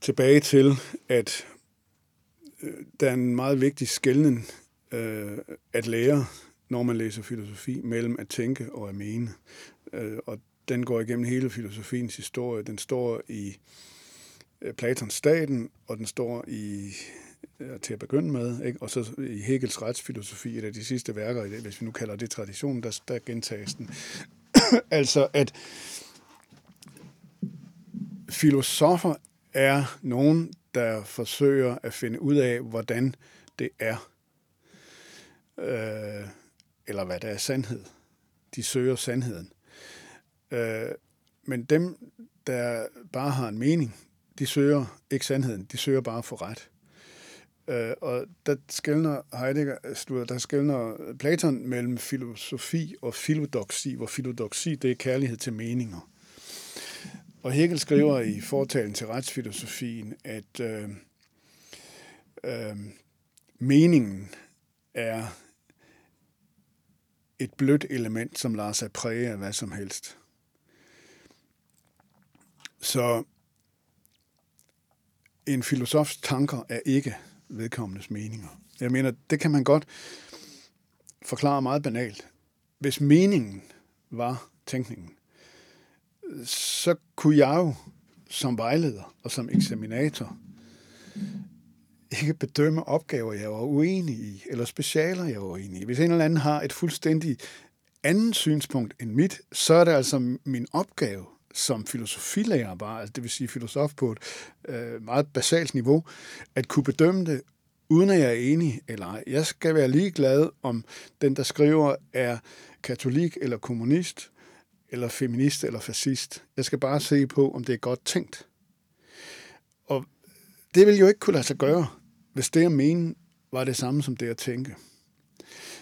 tilbage til, at øh, der er en meget vigtig skældning øh, at lære, når man læser filosofi, mellem at tænke og at mene. Øh, og den går igennem hele filosofiens historie. Den står i øh, Platons staten, og den står i Øh, til at begynde med, ikke? og så i Hegels retsfilosofi, et af de sidste værker, hvis vi nu kalder det tradition, der, der gentages den. altså, at filosofer er nogen, der forsøger at finde ud af, hvordan det er, øh, eller hvad der er sandhed. De søger sandheden. Øh, men dem, der bare har en mening, de søger ikke sandheden, de søger bare for ret. Øh, og der skældner Heidegger, øh, der skældner Platon mellem filosofi og filodoxi, hvor filodoxi det er kærlighed til meninger. Og Hegel skriver i fortalen til retsfilosofien, at øh, øh, meningen er et blødt element, som lader sig præge af hvad som helst. Så en filosofs tanker er ikke vedkommendes meninger. Jeg mener, det kan man godt forklare meget banalt. Hvis meningen var tænkningen, så kunne jeg jo som vejleder og som eksaminator ikke bedømme opgaver, jeg var uenig i, eller specialer, jeg var uenig i. Hvis en eller anden har et fuldstændig andet synspunkt end mit, så er det altså min opgave som filosofilærer bare, altså det vil sige filosof på et øh, meget basalt niveau, at kunne bedømme det, uden at jeg er enig eller ej. Jeg skal være ligeglad om den, der skriver, er katolik eller kommunist, eller feminist eller fascist. Jeg skal bare se på, om det er godt tænkt. Og det vil jo ikke kunne lade sig gøre, hvis det at mene var det samme som det at tænke.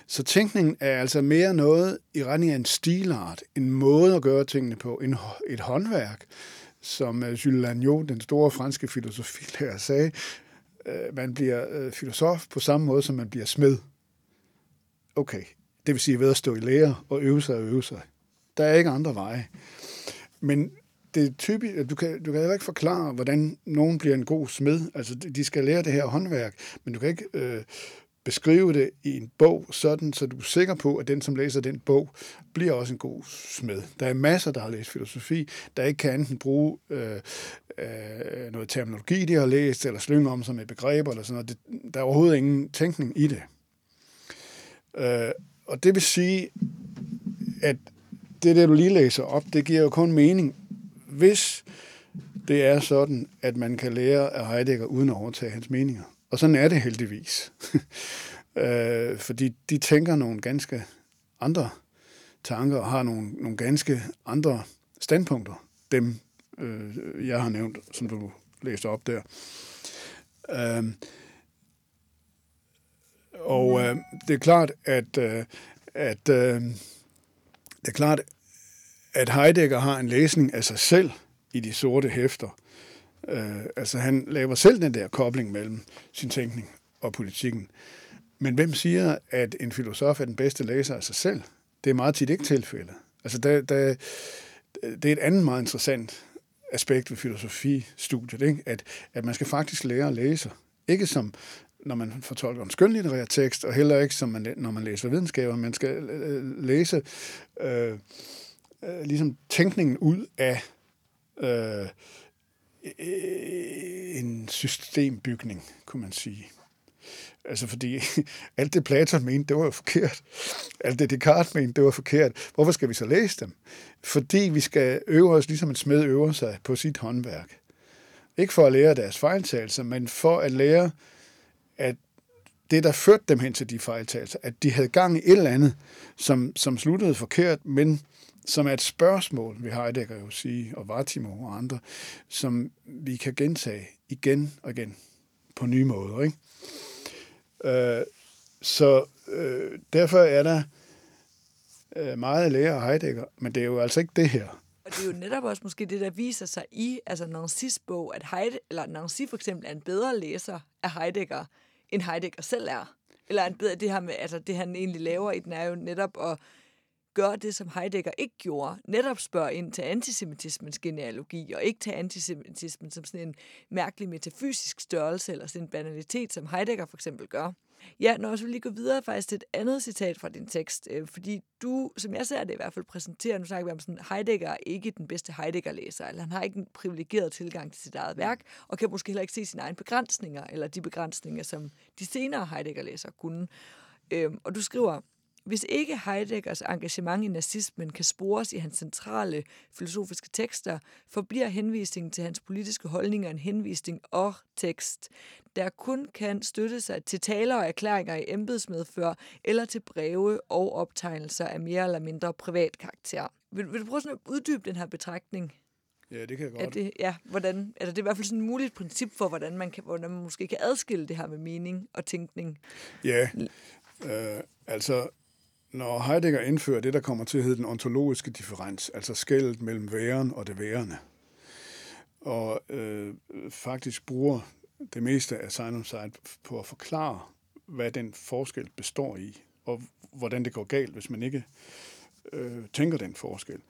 Så tænkningen er altså mere noget i retning af en stilart, en måde at gøre tingene på, en, et håndværk, som øh, Jules Lagnot, den store franske filosofilærer, sagde, øh, man bliver øh, filosof på samme måde, som man bliver smed. Okay, det vil sige ved at stå i lære og øve sig og øve sig. Der er ikke andre veje. Men det er typisk, du kan, du kan heller ikke forklare, hvordan nogen bliver en god smed. Altså, de skal lære det her håndværk, men du kan ikke øh, beskrive det i en bog, sådan, så du er sikker på, at den, som læser den bog, bliver også en god smed. Der er masser, der har læst filosofi, der ikke kan enten bruge øh, øh, noget terminologi, de har læst, eller slynge om sig med begreber, eller sådan noget. Det, der er overhovedet ingen tænkning i det. Øh, og det vil sige, at det der, du lige læser op, det giver jo kun mening, hvis det er sådan, at man kan lære af Heidegger uden at overtage hans meninger. Og sådan er det heldigvis. øh, fordi de tænker nogle ganske andre tanker og har nogle, nogle ganske andre standpunkter, dem øh, jeg har nævnt, som du læste op der. Øh, og øh, det er klart, at, øh, at øh, det er klart, at Heidegger har en læsning af sig selv i de sorte hæfter, Øh, altså han laver selv den der kobling mellem sin tænkning og politikken. Men hvem siger, at en filosof er den bedste læser af sig selv? Det er meget tit ikke tilfældet. Altså der, der, det er et andet meget interessant aspekt ved filosofistudiet, ikke? At, at man skal faktisk lære at læse. Ikke som når man fortolker en skønlitterær tekst, og heller ikke som man, når man læser videnskaber. Man skal øh, øh, læse øh, øh, ligesom tænkningen ud af Øh, Øh, en systembygning, kunne man sige. Altså fordi alt det Platon mente, det var jo forkert. Alt det Descartes mente, det var forkert. Hvorfor skal vi så læse dem? Fordi vi skal øve os, ligesom en smed øver sig på sit håndværk. Ikke for at lære deres fejltagelser, men for at lære, at det, der førte dem hen til de fejltagelser, at de havde gang i et eller andet, som, som sluttede forkert, men som er et spørgsmål, vi har Heidegger jo sige, og Vartimo og andre, som vi kan gentage igen og igen på nye måder. Ikke? Øh, så øh, derfor er der øh, meget at lære af Heidegger, men det er jo altså ikke det her. Og det er jo netop også måske det, der viser sig i altså Nancy's bog, at Heide, eller Nancy for eksempel er en bedre læser af Heidegger, end Heidegger selv er. Eller en bedre, det her med, altså det han egentlig laver i den, er jo netop at gør det, som Heidegger ikke gjorde. Netop spørger ind til antisemitismens genealogi, og ikke til antisemitismen som sådan en mærkelig metafysisk størrelse, eller sådan en banalitet, som Heidegger for eksempel gør. Ja, når jeg så lige gå videre faktisk til et andet citat fra din tekst, øh, fordi du, som jeg ser det i hvert fald, præsenterer, nu snakker vi om sådan, Heidegger er ikke den bedste Heidegger-læser, eller han har ikke en privilegeret tilgang til sit eget værk, og kan måske heller ikke se sine egne begrænsninger, eller de begrænsninger, som de senere Heidegger-læsere kunne. Øhm, og du skriver, hvis ikke Heideggers engagement i nazismen kan spores i hans centrale filosofiske tekster, forbliver henvisningen til hans politiske holdninger en henvisning og tekst, der kun kan støtte sig til taler og erklæringer i embedsmedfør eller til breve og optegnelser af mere eller mindre privat karakter. Vil, vil du prøve sådan at uddybe den her betragtning? Ja, det kan jeg godt. Er det, ja, hvordan, altså det er i hvert fald sådan et muligt princip for, hvordan man, kan, hvordan man måske kan adskille det her med mening og tænkning. Ja, øh, altså når Heidegger indfører det, der kommer til at hedde den ontologiske differens, altså skældet mellem væren og det værende, og øh, faktisk bruger det meste af Simon Side på at forklare, hvad den forskel består i, og hvordan det går galt, hvis man ikke øh, tænker den forskel.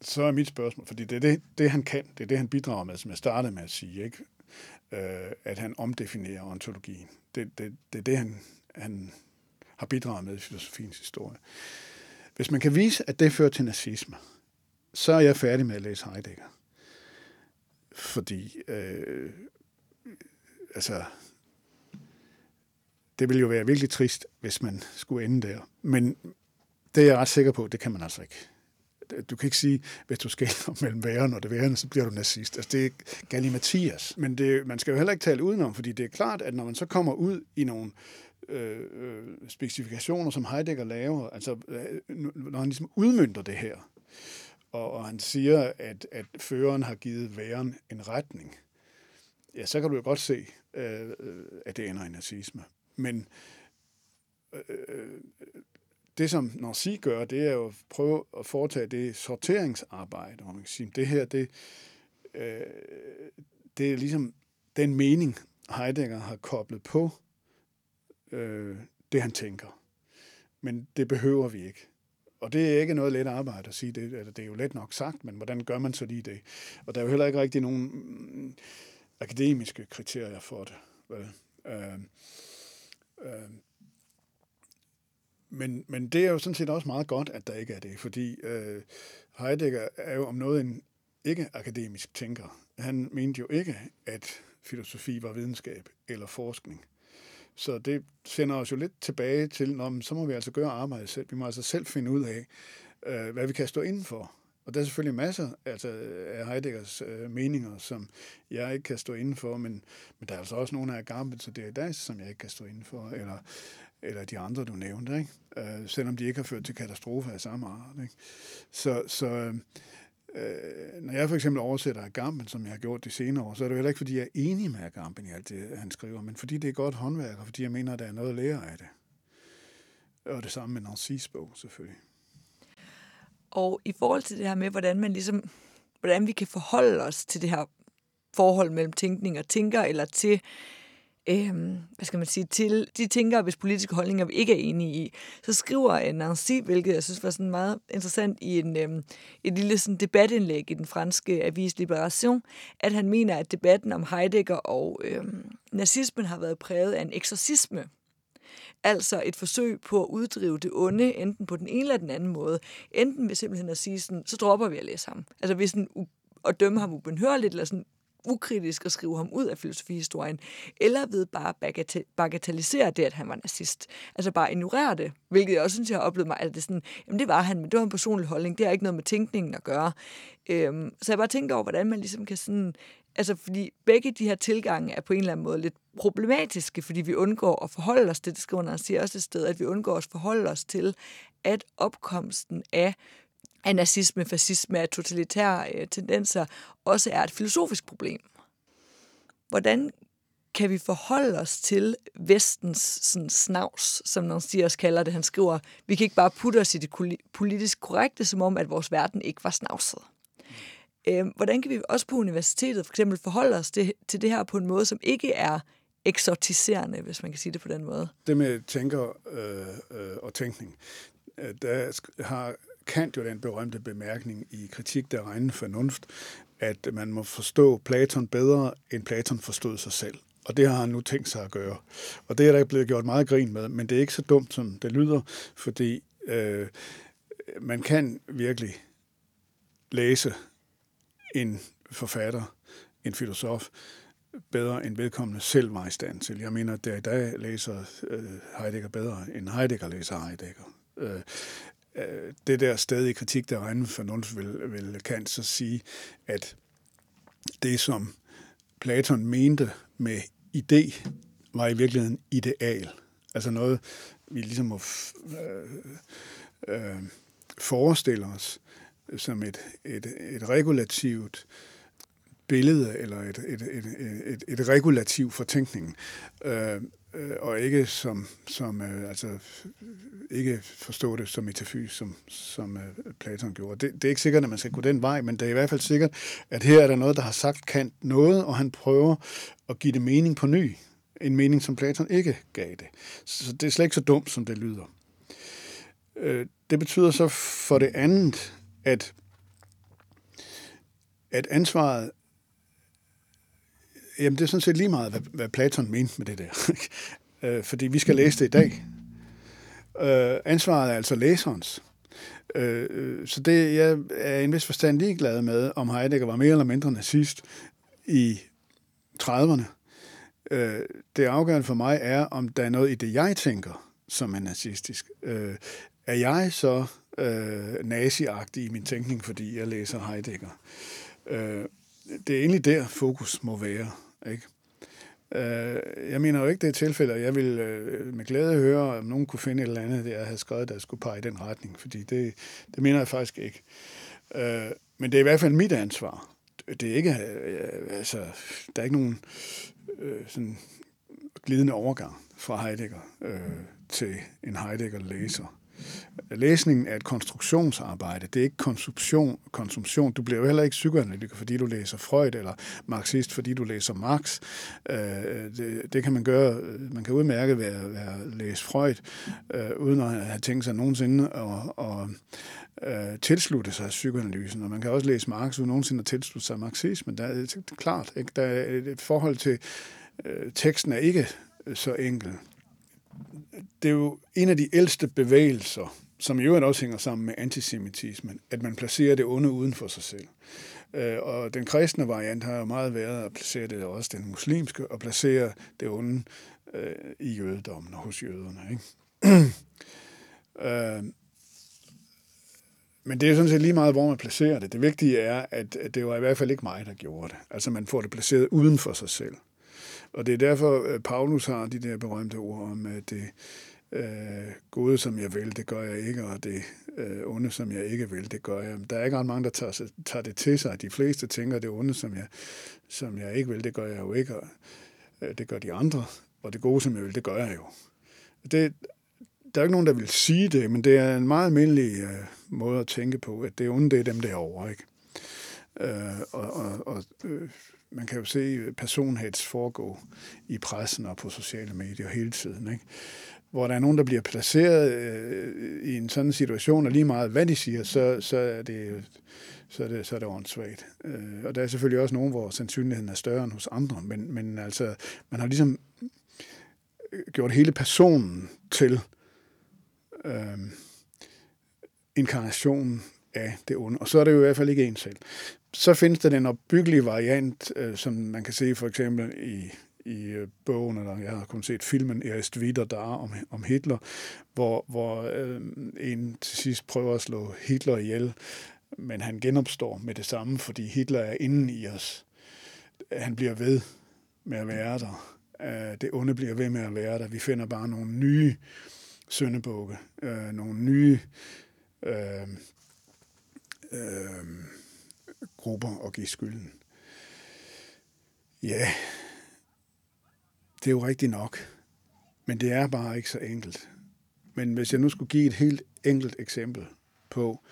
Så er mit spørgsmål, fordi det er det, det, han kan, det er det, han bidrager med, som jeg startede med at sige, ikke? Øh, at han omdefinerer ontologien. Det, det, det er det, han, han har bidraget med i filosofiens historie. Hvis man kan vise, at det fører til nazisme, så er jeg færdig med at læse Heidegger. Fordi, øh, altså, det ville jo være virkelig trist, hvis man skulle ende der. Men det er jeg ret sikker på, det kan man altså ikke. Du kan ikke sige, hvis du skælder mellem væren og det værende, så bliver du nazist. Altså, det er galimatias. Men det, man skal jo heller ikke tale udenom, fordi det er klart, at når man så kommer ud i nogle øh, Øh, øh specifikationer, som Heidegger laver, altså øh, når han ligesom udmyndter det her, og, og han siger, at, at føreren har givet væren en retning, ja, så kan du jo godt se, øh, at det ender i nazisme. Men øh, øh det, som Nancy gør, det er jo at prøve at foretage det sorteringsarbejde, hvor man kan sige, det her, det, øh, det er ligesom den mening, Heidegger har koblet på øh, det, han tænker. Men det behøver vi ikke. Og det er ikke noget let arbejde at sige det. Eller det er jo let nok sagt, men hvordan gør man så lige det? Og der er jo heller ikke rigtig nogen mm, akademiske kriterier for det. Vel? Øh, øh, men, men det er jo sådan set også meget godt, at der ikke er det, fordi øh, Heidegger er jo om noget en ikke-akademisk tænker. Han mente jo ikke, at filosofi var videnskab eller forskning. Så det sender os jo lidt tilbage til, når, så må vi altså gøre arbejdet selv. Vi må altså selv finde ud af, øh, hvad vi kan stå inden for. Og der er selvfølgelig masser altså, af Heideggers øh, meninger, som jeg ikke kan stå inden for, men, men der er altså også nogle af Garbets og Derridas, som jeg ikke kan stå inden for, eller, eller de andre, du nævnte, ikke? Øh, selvom de ikke har ført til katastrofer af samme art. Ikke? Så, så øh, Øh, når jeg for eksempel oversætter Agamben, som jeg har gjort de senere år, så er det jo heller ikke, fordi jeg er enig med Agamben i alt det, han skriver, men fordi det er godt håndværk, og fordi jeg mener, at der er noget at lære af det. Og det samme med Narcis bog, selvfølgelig. Og i forhold til det her med, hvordan man ligesom, hvordan vi kan forholde os til det her forhold mellem tænkning og tænker, eller til øhm, hvad skal man sige, til de tænker, hvis politiske holdninger vi ikke er enige i, så skriver Nancy, hvilket jeg synes var sådan meget interessant i en, øhm, et lille sådan debatindlæg i den franske avis Liberation, at han mener, at debatten om Heidegger og øhm, nazismen har været præget af en eksorcisme. Altså et forsøg på at uddrive det onde, enten på den ene eller den anden måde. Enten ved simpelthen at sige sådan, så dropper vi at læse ham. Altså hvis sådan, at dømme ham ubenhørligt, eller sådan ukritisk at skrive ham ud af filosofihistorien, eller ved bare at bagatellisere det, at han var nazist. Altså bare ignorere det, hvilket jeg også synes, jeg har oplevet mig, at det, sådan, jamen det var han, men det var en personlig holdning, det har ikke noget med tænkningen at gøre. Øhm, så jeg bare tænkte over, hvordan man ligesom kan sådan, altså fordi begge de her tilgange er på en eller anden måde lidt problematiske, fordi vi undgår at forholde os til, det skriver han siger også et sted, at vi undgår at forholde os til, at opkomsten af at nazisme, fascisme, og totalitære øh, tendenser, også er et filosofisk problem. Hvordan kan vi forholde os til vestens sådan, snavs, som Nancy siger kalder det. Han skriver, vi kan ikke bare putte os i det politisk korrekte, som om, at vores verden ikke var snavset. Øh, hvordan kan vi også på universitetet for eksempel forholde os til, til det her på en måde, som ikke er eksotiserende, hvis man kan sige det på den måde? Det med tænker øh, øh, og tænkning, øh, der har Kant jo den berømte bemærkning i kritik der regne fornuft, at man må forstå Platon bedre, end Platon forstod sig selv. Og det har han nu tænkt sig at gøre. Og det er der blevet gjort meget grin med, men det er ikke så dumt, som det lyder, fordi øh, man kan virkelig læse en forfatter, en filosof, bedre end vedkommende selv var i stand til. Jeg mener, at der i dag læser øh, Heidegger bedre, end Heidegger læser Heidegger. Øh, Øh, det der sted i kritik, der regner for nogen, vil, vil Kant så sige, at det, som Platon mente med idé, var i virkeligheden ideal. Altså noget, vi ligesom må øh, øh, forestille os som et, et, et regulativt billede, eller et, et, et, et, et regulativ for tænkningen. Øh, øh, og ikke som, som øh, altså, ikke forstå det som metafys, som, som øh, Platon gjorde. Det, det er ikke sikkert, at man skal gå den vej, men det er i hvert fald sikkert, at her er der noget, der har sagt Kant noget, og han prøver at give det mening på ny. En mening, som Platon ikke gav det. Så det er slet ikke så dumt, som det lyder. Øh, det betyder så for det andet, at, at ansvaret Jamen, det er sådan set lige meget, hvad, hvad Platon mente med det der. øh, fordi vi skal læse det i dag. Øh, ansvaret er altså læserens. Øh, øh så det jeg er en vis forstand ligeglad med, om Heidegger var mere eller mindre nazist i 30'erne. Øh, det afgørende for mig er, om der er noget i det, jeg tænker, som er nazistisk. Øh, er jeg så øh, naziagtig i min tænkning, fordi jeg læser Heidegger? Øh, det er egentlig der, fokus må være. Ikke? Øh, jeg mener jo ikke, det er tilfælde, og jeg vil øh, med glæde høre, om nogen kunne finde et eller andet, jeg havde skrevet, der skulle pege i den retning, fordi det, det mener jeg faktisk ikke. Øh, men det er i hvert fald mit ansvar. Det er ikke, øh, altså, der er ikke nogen øh, sådan glidende overgang fra Heidegger øh, til en Heidegger-læser. Læsningen er et konstruktionsarbejde. Det er ikke konsumtion. konsumtion. Du bliver jo heller ikke psykoanalytiker, fordi du læser Freud, eller marxist, fordi du læser Marx. Øh, det, det kan man gøre. Man kan udmærke ved at læse Freud, øh, uden at have tænkt sig nogensinde at, at øh, tilslutte sig psykoanalysen. Og man kan også læse Marx uden nogensinde at tilslutte sig marxismen. Der er, det er klart, ikke? Der er et forhold til øh, teksten er ikke så enkel det er jo en af de ældste bevægelser, som i øvrigt også hænger sammen med antisemitismen, at man placerer det onde uden for sig selv. Øh, og den kristne variant har jo meget været at placere det også den muslimske, og placere det onde øh, i jødedommen og hos jøderne. Ikke? øh, men det er sådan set lige meget, hvor man placerer det. Det vigtige er, at det var i hvert fald ikke mig, der gjorde det. Altså man får det placeret uden for sig selv. Og det er derfor, at Paulus har de der berømte ord om, at det øh, gode, som jeg vil, det gør jeg ikke, og det øh, onde, som jeg ikke vil, det gør jeg. Der er ikke ret mange, der tager, tager det til sig. De fleste tænker, at det onde, som jeg, som jeg ikke vil, det gør jeg jo ikke, og øh, det gør de andre. Og det gode, som jeg vil, det gør jeg jo. Det, der er ikke nogen, der vil sige det, men det er en meget almindelig øh, måde at tænke på, at det onde, det er dem derovre, ikke? Øh, og og, og øh, man kan jo se personhets foregå i pressen og på sociale medier hele tiden, ikke? hvor der er nogen, der bliver placeret øh, i en sådan situation, og lige meget hvad de siger, så, så er det så er det, så er det åndssvagt. Øh, og der er selvfølgelig også nogen, hvor sandsynligheden er større end hos andre, men, men altså, man har ligesom øh, gjort hele personen til øh, inkarnationen af det onde. Og så er det jo i hvert fald ikke en selv. Så findes der den opbyggelige variant, øh, som man kan se for eksempel i, i øh, bogen, eller jeg har kun set filmen Erist Wieder der om, om Hitler, hvor, hvor øh, en til sidst prøver at slå Hitler ihjel, men han genopstår med det samme, fordi Hitler er inden i os. Han bliver ved med at være der. Øh, det onde bliver ved med at være der. Vi finder bare nogle nye søndebukke, øh, nogle nye øh, øh, grupper og give skylden. Ja, det er jo rigtigt nok, men det er bare ikke så enkelt. Men hvis jeg nu skulle give et helt enkelt eksempel på,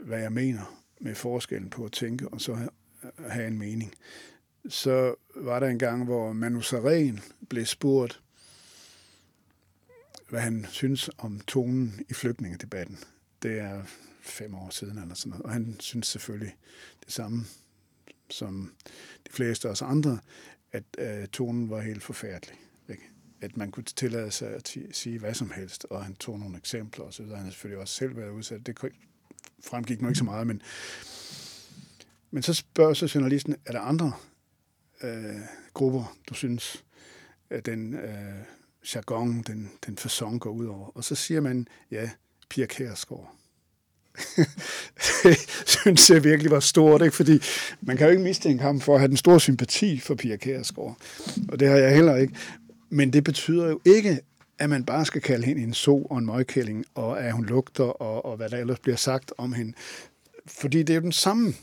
hvad jeg mener med forskellen på at tænke og så have en mening, så var der en gang, hvor Manu Saren blev spurgt, hvad han synes om tonen i flygtningedebatten. Det er fem år siden eller sådan noget. Og han synes selvfølgelig det samme som de fleste af os andre, at øh, tonen var helt forfærdelig. Ikke? At man kunne tillade sig at sige hvad som helst, og han tog nogle eksempler, og så han har selvfølgelig også selv været udsat. Det fremgik nu ikke så meget, men, men så spørger så journalisten, er der andre øh, grupper, du synes, at den øh, jargon, den, den fasong går ud over? Og så siger man, ja, Pia Kærsgaard synes jeg virkelig var stort, ikke? fordi man kan jo ikke mistænke ham for at have den store sympati for Pia Kærsgaard, og det har jeg heller ikke. Men det betyder jo ikke, at man bare skal kalde hende en so og en møgkælling, og at hun lugter, og, og hvad der ellers bliver sagt om hende. Fordi det er jo den samme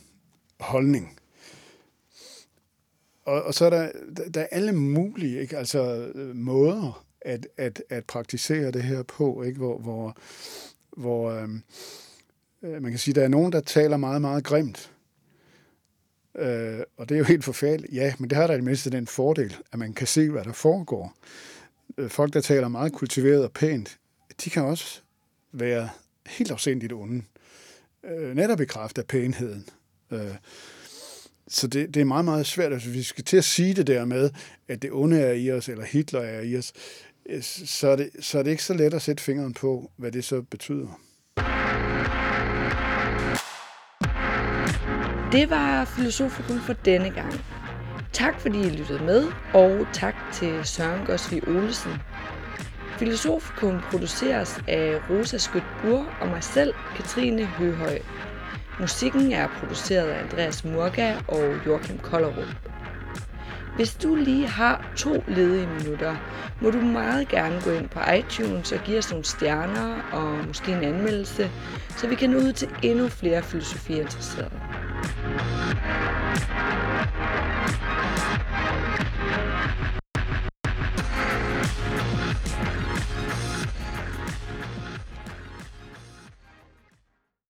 holdning. Og, og så er der, der er alle mulige ikke? Altså, øh, måder at, at, at praktisere det her på, ikke? hvor, hvor, hvor øhm, Øh, man kan sige, der er nogen, der taler meget, meget grimt. Øh, og det er jo helt forfærdeligt. Ja, men det har da i det mindste den fordel, at man kan se, hvad der foregår. Øh, folk, der taler meget kultiveret og pænt, de kan også være helt afsindigt onde. Øh, netop i kraft af pænheden. Øh, så det, det er meget, meget svært. Altså, hvis vi skal til at sige det der med, at det onde er i os, eller Hitler er i os, øh, så er, det, så er det ikke så let at sætte fingeren på, hvad det så betyder. Det var Filosofikum for denne gang. Tak fordi I lyttede med, og tak til Søren Gosvi Olesen. Filosofikum produceres af Rosa Skødt Bur og mig selv, Katrine Høhøj. Musikken er produceret af Andreas Murga og Joachim Kollerup. Hvis du lige har to ledige minutter, må du meget gerne gå ind på iTunes og give os nogle stjerner og måske en anmeldelse, så vi kan nå ud til endnu flere filosofiinteresserede. Thank you